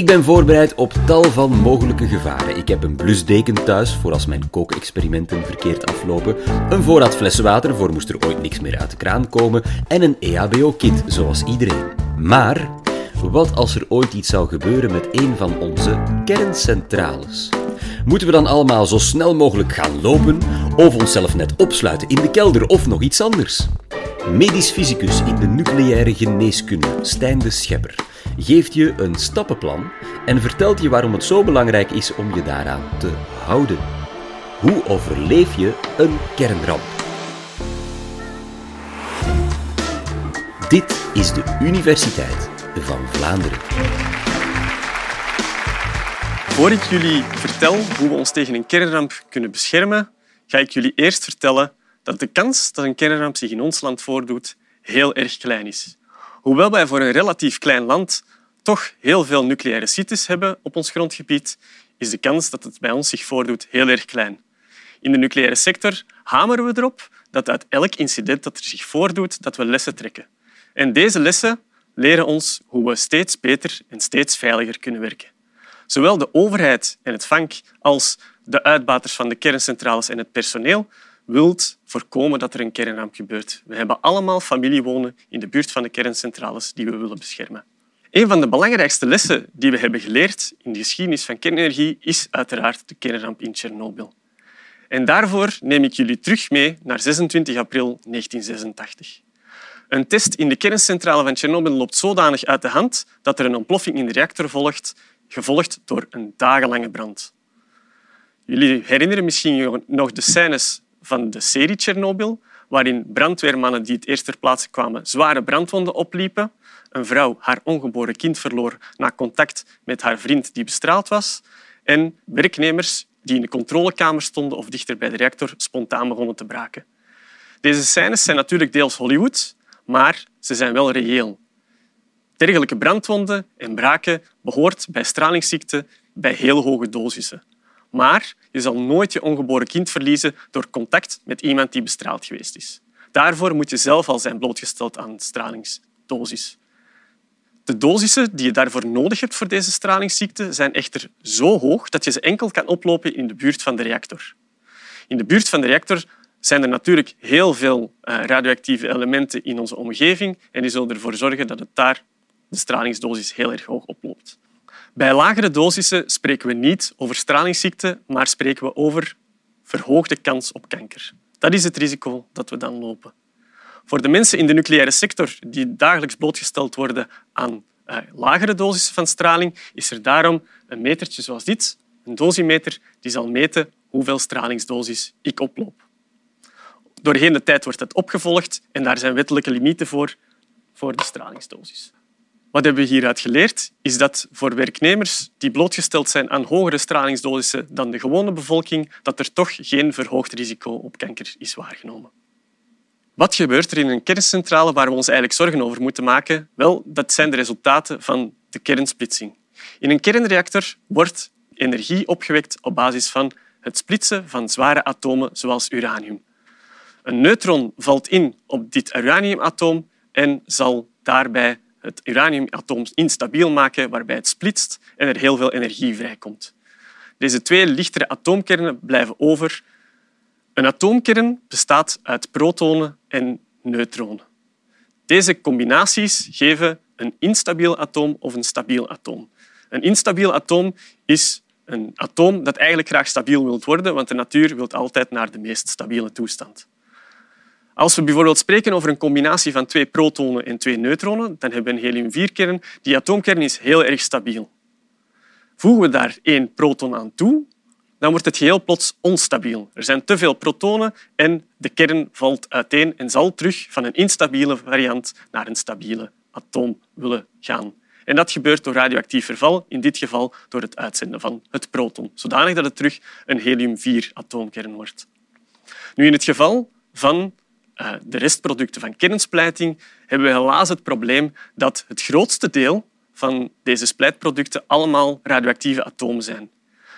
Ik ben voorbereid op tal van mogelijke gevaren. Ik heb een blusdeken thuis voor als mijn kookexperimenten verkeerd aflopen, een voorraad flessen water voor moest er ooit niks meer uit de kraan komen en een EHBO-kit, zoals iedereen. Maar wat als er ooit iets zou gebeuren met een van onze kerncentrales? Moeten we dan allemaal zo snel mogelijk gaan lopen of onszelf net opsluiten in de kelder of nog iets anders? Medisch fysicus in de nucleaire geneeskunde, Stijn de Schepper, geeft je een stappenplan en vertelt je waarom het zo belangrijk is om je daaraan te houden. Hoe overleef je een kernramp? Dit is de Universiteit van Vlaanderen. Voor ik jullie vertel hoe we ons tegen een kernramp kunnen beschermen, ga ik jullie eerst vertellen dat de kans dat een kernramp zich in ons land voordoet heel erg klein is. Hoewel wij voor een relatief klein land toch heel veel nucleaire sites hebben op ons grondgebied, is de kans dat het bij ons zich voordoet heel erg klein. In de nucleaire sector hameren we erop dat uit elk incident dat er zich voordoet, dat we lessen trekken. En deze lessen leren ons hoe we steeds beter en steeds veiliger kunnen werken. Zowel de overheid en het vank als de uitbaters van de kerncentrales en het personeel wilt voorkomen dat er een kernramp gebeurt. We hebben allemaal familie wonen in de buurt van de kerncentrales die we willen beschermen. Een van de belangrijkste lessen die we hebben geleerd in de geschiedenis van kernenergie is uiteraard de kernramp in Tsjernobyl. En daarvoor neem ik jullie terug mee naar 26 april 1986. Een test in de kerncentrale van Tsjernobyl loopt zodanig uit de hand dat er een ontploffing in de reactor volgt, gevolgd door een dagenlange brand. Jullie herinneren misschien nog de scènes van de serie Tsjernobyl, waarin brandweermannen die het eerst ter plaatse kwamen zware brandwonden opliepen, een vrouw haar ongeboren kind verloor na contact met haar vriend die bestraald was en werknemers die in de controlekamer stonden of dichter bij de reactor spontaan begonnen te braken. Deze scènes zijn natuurlijk deels Hollywood, maar ze zijn wel reëel. Dergelijke brandwonden en braken behoort bij stralingsziekte bij heel hoge dosissen. Maar je zal nooit je ongeboren kind verliezen door contact met iemand die bestraald geweest is. Daarvoor moet je zelf al zijn blootgesteld aan stralingsdosis. De dosissen die je daarvoor nodig hebt voor deze stralingsziekte zijn echter zo hoog dat je ze enkel kan oplopen in de buurt van de reactor. In de buurt van de reactor zijn er natuurlijk heel veel eh, radioactieve elementen in onze omgeving en die zullen ervoor zorgen dat het daar de stralingsdosis heel erg hoog oploopt. Bij lagere dosissen spreken we niet over stralingsziekte, maar spreken we over verhoogde kans op kanker. Dat is het risico dat we dan lopen. Voor de mensen in de nucleaire sector die dagelijks blootgesteld worden aan uh, lagere dosissen van straling, is er daarom een metertje zoals dit, een dosimeter, die zal meten hoeveel stralingsdosis ik oploop. Doorheen de tijd wordt dat opgevolgd en daar zijn wettelijke limieten voor, voor de stralingsdosis. Wat hebben we hieruit geleerd? Is dat voor werknemers die blootgesteld zijn aan hogere stralingsdosissen dan de gewone bevolking, dat er toch geen verhoogd risico op kanker is waargenomen. Wat gebeurt er in een kerncentrale waar we ons eigenlijk zorgen over moeten maken? Wel, dat zijn de resultaten van de kernsplitsing. In een kernreactor wordt energie opgewekt op basis van het splitsen van zware atomen zoals uranium. Een neutron valt in op dit uraniumatoom en zal daarbij het uraniumatoom instabiel maken, waarbij het splitst en er heel veel energie vrijkomt. Deze twee lichtere atoomkernen blijven over. Een atoomkern bestaat uit protonen en neutronen. Deze combinaties geven een instabiel atoom of een stabiel atoom. Een instabiel atoom is een atoom dat eigenlijk graag stabiel wil worden, want de natuur wil altijd naar de meest stabiele toestand. Als we bijvoorbeeld spreken over een combinatie van twee protonen en twee neutronen, dan hebben we een helium-4-kern. Die atoomkern is heel erg stabiel. Voegen we daar één proton aan toe, dan wordt het geheel plots onstabiel. Er zijn te veel protonen en de kern valt uiteen en zal terug van een instabiele variant naar een stabiele atoom willen gaan. En dat gebeurt door radioactief verval, in dit geval door het uitzenden van het proton, zodanig dat het terug een helium-4-atoomkern wordt. Nu, in het geval van de restproducten van kernsplijting hebben we helaas het probleem dat het grootste deel van deze splijtproducten allemaal radioactieve atomen zijn.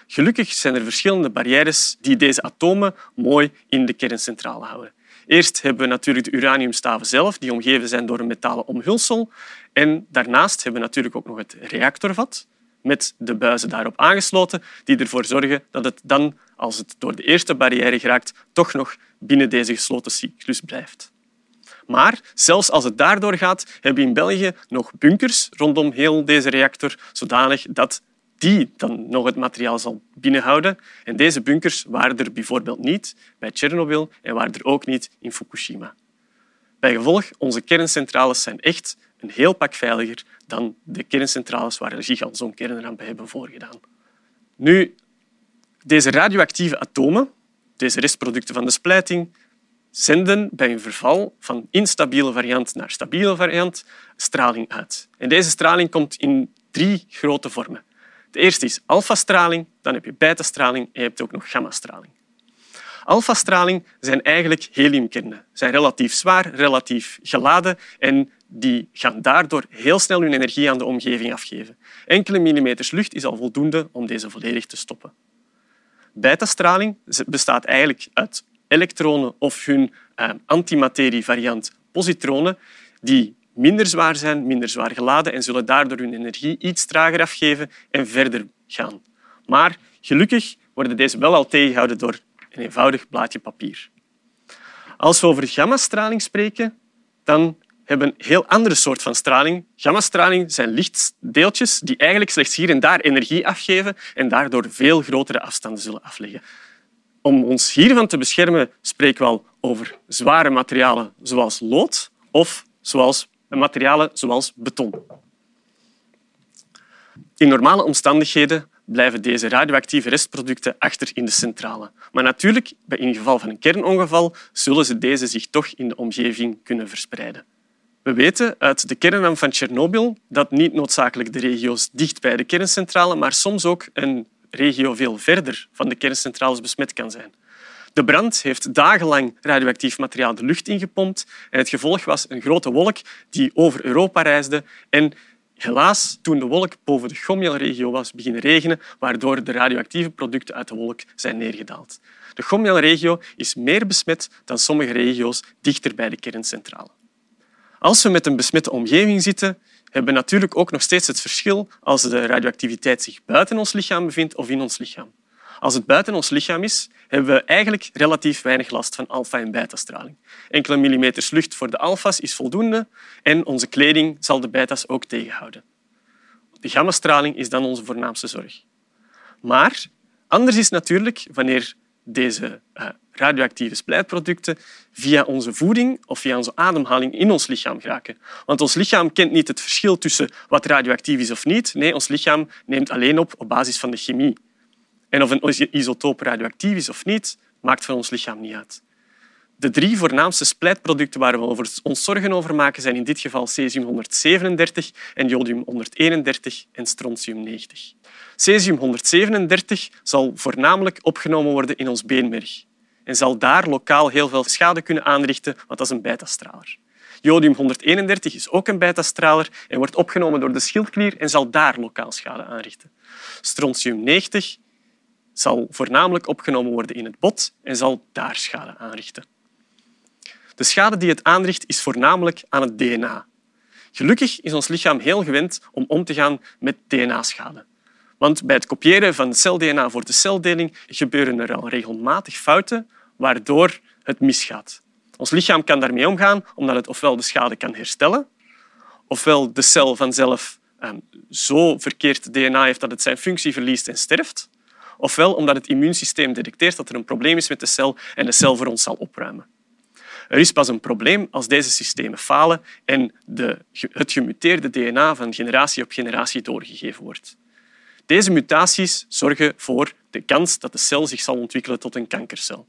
Gelukkig zijn er verschillende barrières die deze atomen mooi in de kerncentrale houden. Eerst hebben we natuurlijk de uraniumstaven zelf, die omgeven zijn door een metalen omhulsel. En daarnaast hebben we natuurlijk ook nog het reactorvat, met de buizen daarop aangesloten, die ervoor zorgen dat het dan, als het door de eerste barrière geraakt, toch nog binnen deze gesloten cyclus blijft. Maar zelfs als het daardoor gaat, hebben we in België nog bunkers rondom heel deze reactor, zodanig dat die dan nog het materiaal zal binnenhouden. En deze bunkers waren er bijvoorbeeld niet bij Tsjernobyl en waren er ook niet in Fukushima. Bij gevolg, onze kerncentrales zijn echt een heel pak veiliger dan de kerncentrales waar de kernrampen hebben voorgedaan. Nu, deze radioactieve atomen, deze restproducten van de splijting, zenden bij een verval van instabiele variant naar stabiele variant straling uit. En deze straling komt in drie grote vormen. De eerste is alfastraling, dan heb je beta-straling en je hebt ook nog gammastraling. Alfastraling zijn eigenlijk heliumkernen. Ze zijn relatief zwaar, relatief geladen en die gaan daardoor heel snel hun energie aan de omgeving afgeven. Enkele millimeters lucht is al voldoende om deze volledig te stoppen. Beta-straling bestaat eigenlijk uit elektronen of hun eh, antimaterievariant positronen die minder zwaar zijn, minder zwaar geladen en zullen daardoor hun energie iets trager afgeven en verder gaan. Maar gelukkig worden deze wel al tegengehouden door een eenvoudig blaadje papier. Als we over gammastraling spreken, dan hebben een heel andere soort van straling. Gammastraling zijn lichtdeeltjes die eigenlijk slechts hier en daar energie afgeven en daardoor veel grotere afstanden zullen afleggen. Om ons hiervan te beschermen spreken we over zware materialen zoals lood of zoals materialen zoals beton. In normale omstandigheden blijven deze radioactieve restproducten achter in de centrale. Maar natuurlijk, in het geval van een kernongeval, zullen ze deze zich toch in de omgeving kunnen verspreiden. We weten uit de kernramp van Tsjernobyl dat niet noodzakelijk de regio's dicht bij de kerncentrale, maar soms ook een regio veel verder van de kerncentrales besmet kan zijn. De brand heeft dagenlang radioactief materiaal de lucht ingepompt en het gevolg was een grote wolk die over Europa reisde en helaas toen de wolk boven de Gomiel-regio was beginnen regenen, waardoor de radioactieve producten uit de wolk zijn neergedaald. De Gomiel-regio is meer besmet dan sommige regio's dichter bij de kerncentrale. Als we met een besmette omgeving zitten, hebben we natuurlijk ook nog steeds het verschil als de radioactiviteit zich buiten ons lichaam bevindt of in ons lichaam. Als het buiten ons lichaam is, hebben we eigenlijk relatief weinig last van alfa- en beta-straling. Enkele millimeters lucht voor de alfa's is voldoende en onze kleding zal de beta's ook tegenhouden. De gammastraling is dan onze voornaamste zorg. Maar anders is natuurlijk wanneer deze uh, radioactieve splijtproducten via onze voeding of via onze ademhaling in ons lichaam geraken. Want ons lichaam kent niet het verschil tussen wat radioactief is of niet. Nee, ons lichaam neemt alleen op op basis van de chemie. En of een isotoop radioactief is of niet, maakt voor ons lichaam niet uit. De drie voornaamste splijtproducten waar we ons zorgen over maken zijn in dit geval cesium-137 en jodium-131 en strontium-90. Cesium-137 zal voornamelijk opgenomen worden in ons beenmerg en zal daar lokaal heel veel schade kunnen aanrichten, want dat is een beta-straler. Jodium-131 is ook een beta-straler en wordt opgenomen door de schildklier en zal daar lokaal schade aanrichten. Strontium-90 zal voornamelijk opgenomen worden in het bot en zal daar schade aanrichten. De schade die het aanricht is voornamelijk aan het DNA. Gelukkig is ons lichaam heel gewend om om te gaan met DNA-schade. Want bij het kopiëren van cel-DNA voor de celdeling gebeuren er al regelmatig fouten waardoor het misgaat. Ons lichaam kan daarmee omgaan omdat het ofwel de schade kan herstellen, ofwel de cel vanzelf ehm, zo verkeerd DNA heeft dat het zijn functie verliest en sterft, ofwel omdat het immuunsysteem detecteert dat er een probleem is met de cel en de cel voor ons zal opruimen. Er is pas een probleem als deze systemen falen en de, het gemuteerde DNA van generatie op generatie doorgegeven wordt. Deze mutaties zorgen voor de kans dat de cel zich zal ontwikkelen tot een kankercel.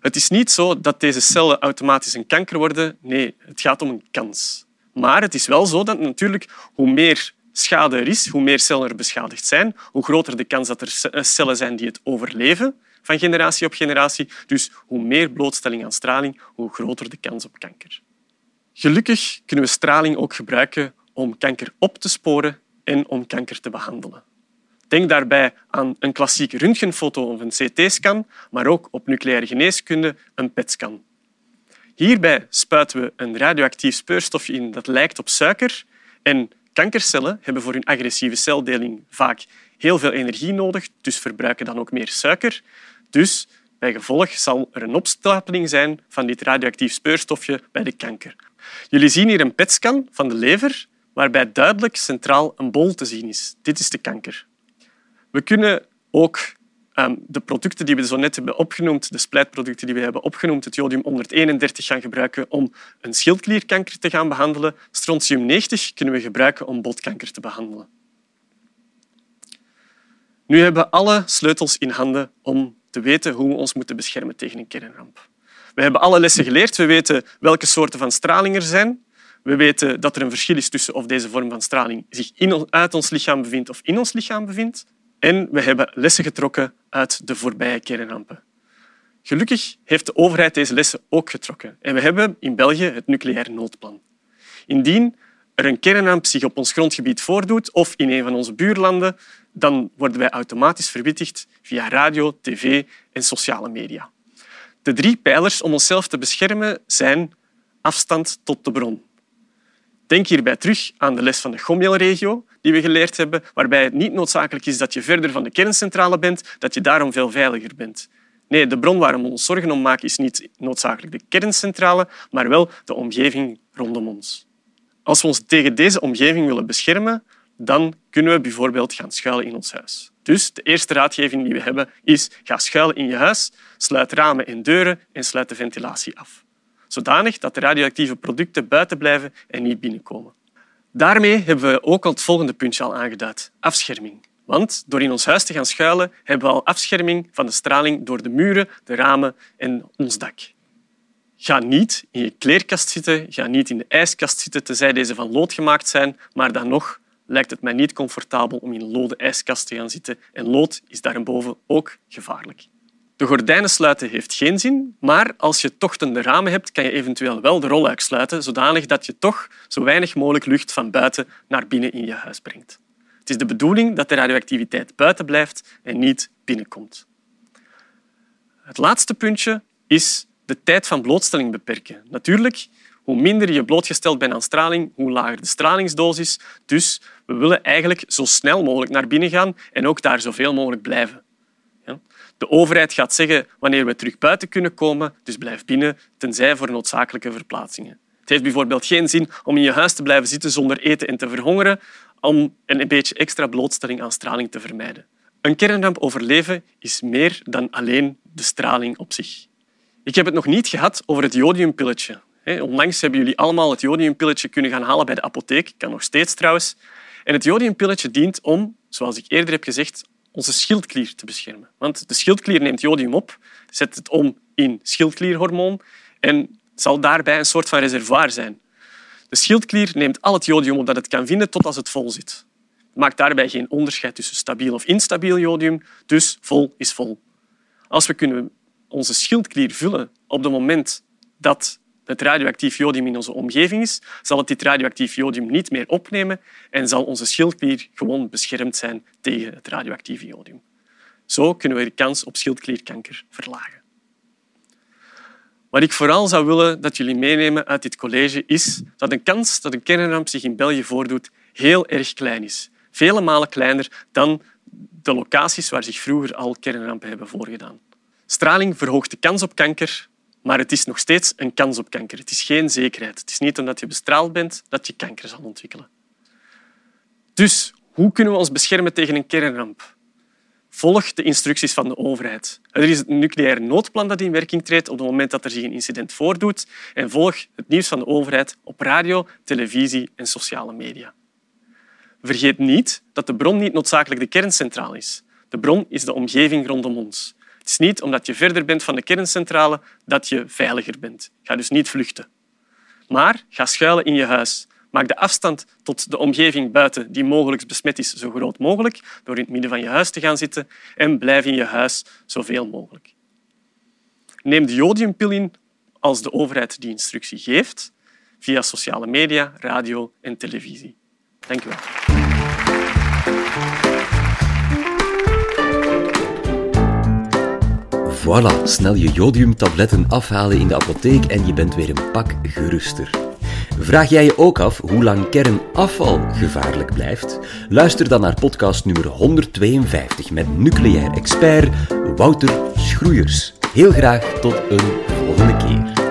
Het is niet zo dat deze cellen automatisch een kanker worden. Nee, het gaat om een kans. Maar het is wel zo dat natuurlijk hoe meer schade er is, hoe meer cellen er beschadigd zijn, hoe groter de kans dat er eh, cellen zijn die het overleven van generatie op generatie. Dus hoe meer blootstelling aan straling, hoe groter de kans op kanker. Gelukkig kunnen we straling ook gebruiken om kanker op te sporen en om kanker te behandelen. Denk daarbij aan een klassieke röntgenfoto of een CT-scan, maar ook op nucleaire geneeskunde een PET-scan. Hierbij spuiten we een radioactief speurstofje in dat lijkt op suiker en Kankercellen hebben voor hun agressieve celdeling vaak heel veel energie nodig, dus verbruiken dan ook meer suiker. Dus bij gevolg zal er een opstapeling zijn van dit radioactief speurstofje bij de kanker. Jullie zien hier een PET-scan van de lever, waarbij duidelijk centraal een bol te zien is. Dit is de kanker. We kunnen ook de producten die we zo net hebben opgenoemd, de splijtproducten die we hebben opgenoemd, het jodium-131 gaan gebruiken om een schildklierkanker te gaan behandelen. Strontium-90 kunnen we gebruiken om botkanker te behandelen. Nu hebben we alle sleutels in handen om te weten hoe we ons moeten beschermen tegen een kernramp. We hebben alle lessen geleerd. We weten welke soorten van straling er zijn. We weten dat er een verschil is tussen of deze vorm van straling zich in, uit ons lichaam bevindt of in ons lichaam bevindt. En we hebben lessen getrokken uit de voorbije kernrampen. Gelukkig heeft de overheid deze lessen ook getrokken. En we hebben in België het nucleair noodplan. Indien er een kernramp zich op ons grondgebied voordoet of in een van onze buurlanden, dan worden wij automatisch verwittigd via radio, tv en sociale media. De drie pijlers om onszelf te beschermen zijn afstand tot de bron. Denk hierbij terug aan de les van de Gomiel-regio die we geleerd hebben, waarbij het niet noodzakelijk is dat je verder van de kerncentrale bent, dat je daarom veel veiliger bent. Nee, de bron waar we ons zorgen om maken is niet noodzakelijk de kerncentrale, maar wel de omgeving rondom ons. Als we ons tegen deze omgeving willen beschermen, dan kunnen we bijvoorbeeld gaan schuilen in ons huis. Dus de eerste raadgeving die we hebben is ga schuilen in je huis, sluit ramen en deuren en sluit de ventilatie af. Zodanig dat de radioactieve producten buiten blijven en niet binnenkomen. Daarmee hebben we ook al het volgende puntje al aangeduid, afscherming. Want door in ons huis te gaan schuilen hebben we al afscherming van de straling door de muren, de ramen en ons dak. Ga niet in je kleerkast zitten, ga niet in de ijskast zitten, tenzij deze van lood gemaakt zijn, maar dan nog lijkt het mij niet comfortabel om in een lode ijskast te gaan zitten en lood is daarboven ook gevaarlijk. De gordijnen sluiten heeft geen zin, maar als je tochtende ramen hebt, kan je eventueel wel de rolluik sluiten, zodanig dat je toch zo weinig mogelijk lucht van buiten naar binnen in je huis brengt. Het is de bedoeling dat de radioactiviteit buiten blijft en niet binnenkomt. Het laatste puntje is de tijd van blootstelling beperken. Natuurlijk, hoe minder je blootgesteld bent aan straling, hoe lager de stralingsdosis. Dus we willen eigenlijk zo snel mogelijk naar binnen gaan en ook daar zoveel mogelijk blijven. De overheid gaat zeggen wanneer we terug buiten kunnen komen, dus blijf binnen, tenzij voor noodzakelijke verplaatsingen. Het heeft bijvoorbeeld geen zin om in je huis te blijven zitten zonder eten en te verhongeren, om een beetje extra blootstelling aan straling te vermijden. Een kernramp overleven is meer dan alleen de straling op zich. Ik heb het nog niet gehad over het jodiumpilletje. Onlangs hebben jullie allemaal het jodiumpilletje kunnen gaan halen bij de apotheek. Kan nog steeds trouwens. En het jodiumpilletje dient om, zoals ik eerder heb gezegd, onze schildklier te beschermen. Want de schildklier neemt jodium op, zet het om in schildklierhormoon en zal daarbij een soort van reservoir zijn. De schildklier neemt al het jodium op dat het kan vinden tot als het vol zit. Het maakt daarbij geen onderscheid tussen stabiel of instabiel jodium, dus vol is vol. Als we kunnen onze schildklier vullen op het moment dat het radioactief jodium in onze omgeving is, zal het dit radioactief jodium niet meer opnemen en zal onze schildklier gewoon beschermd zijn tegen het radioactieve jodium. Zo kunnen we de kans op schildklierkanker verlagen. Wat ik vooral zou willen dat jullie meenemen uit dit college is dat de kans dat een kernramp zich in België voordoet heel erg klein is. Vele malen kleiner dan de locaties waar zich vroeger al kernrampen hebben voorgedaan. Straling verhoogt de kans op kanker, maar het is nog steeds een kans op kanker. Het is geen zekerheid. Het is niet omdat je bestraald bent dat je kanker zal ontwikkelen. Dus hoe kunnen we ons beschermen tegen een kernramp? Volg de instructies van de overheid. Er is het nucleair noodplan dat in werking treedt op het moment dat er zich een incident voordoet. En volg het nieuws van de overheid op radio, televisie en sociale media. Vergeet niet dat de bron niet noodzakelijk de kerncentrale is. De bron is de omgeving rondom ons. Het is niet omdat je verder bent van de kerncentrale dat je veiliger bent. Ga dus niet vluchten. Maar ga schuilen in je huis. Maak de afstand tot de omgeving buiten die mogelijk besmet is zo groot mogelijk door in het midden van je huis te gaan zitten en blijf in je huis zoveel mogelijk. Neem de jodiumpil in als de overheid die instructie geeft via sociale media, radio en televisie. Dank u wel. Voilà, snel je jodiumtabletten afhalen in de apotheek en je bent weer een pak geruster. Vraag jij je ook af hoe lang kernafval gevaarlijk blijft? Luister dan naar podcast nummer 152 met nucleair expert Wouter Schroeiers. Heel graag tot een volgende keer.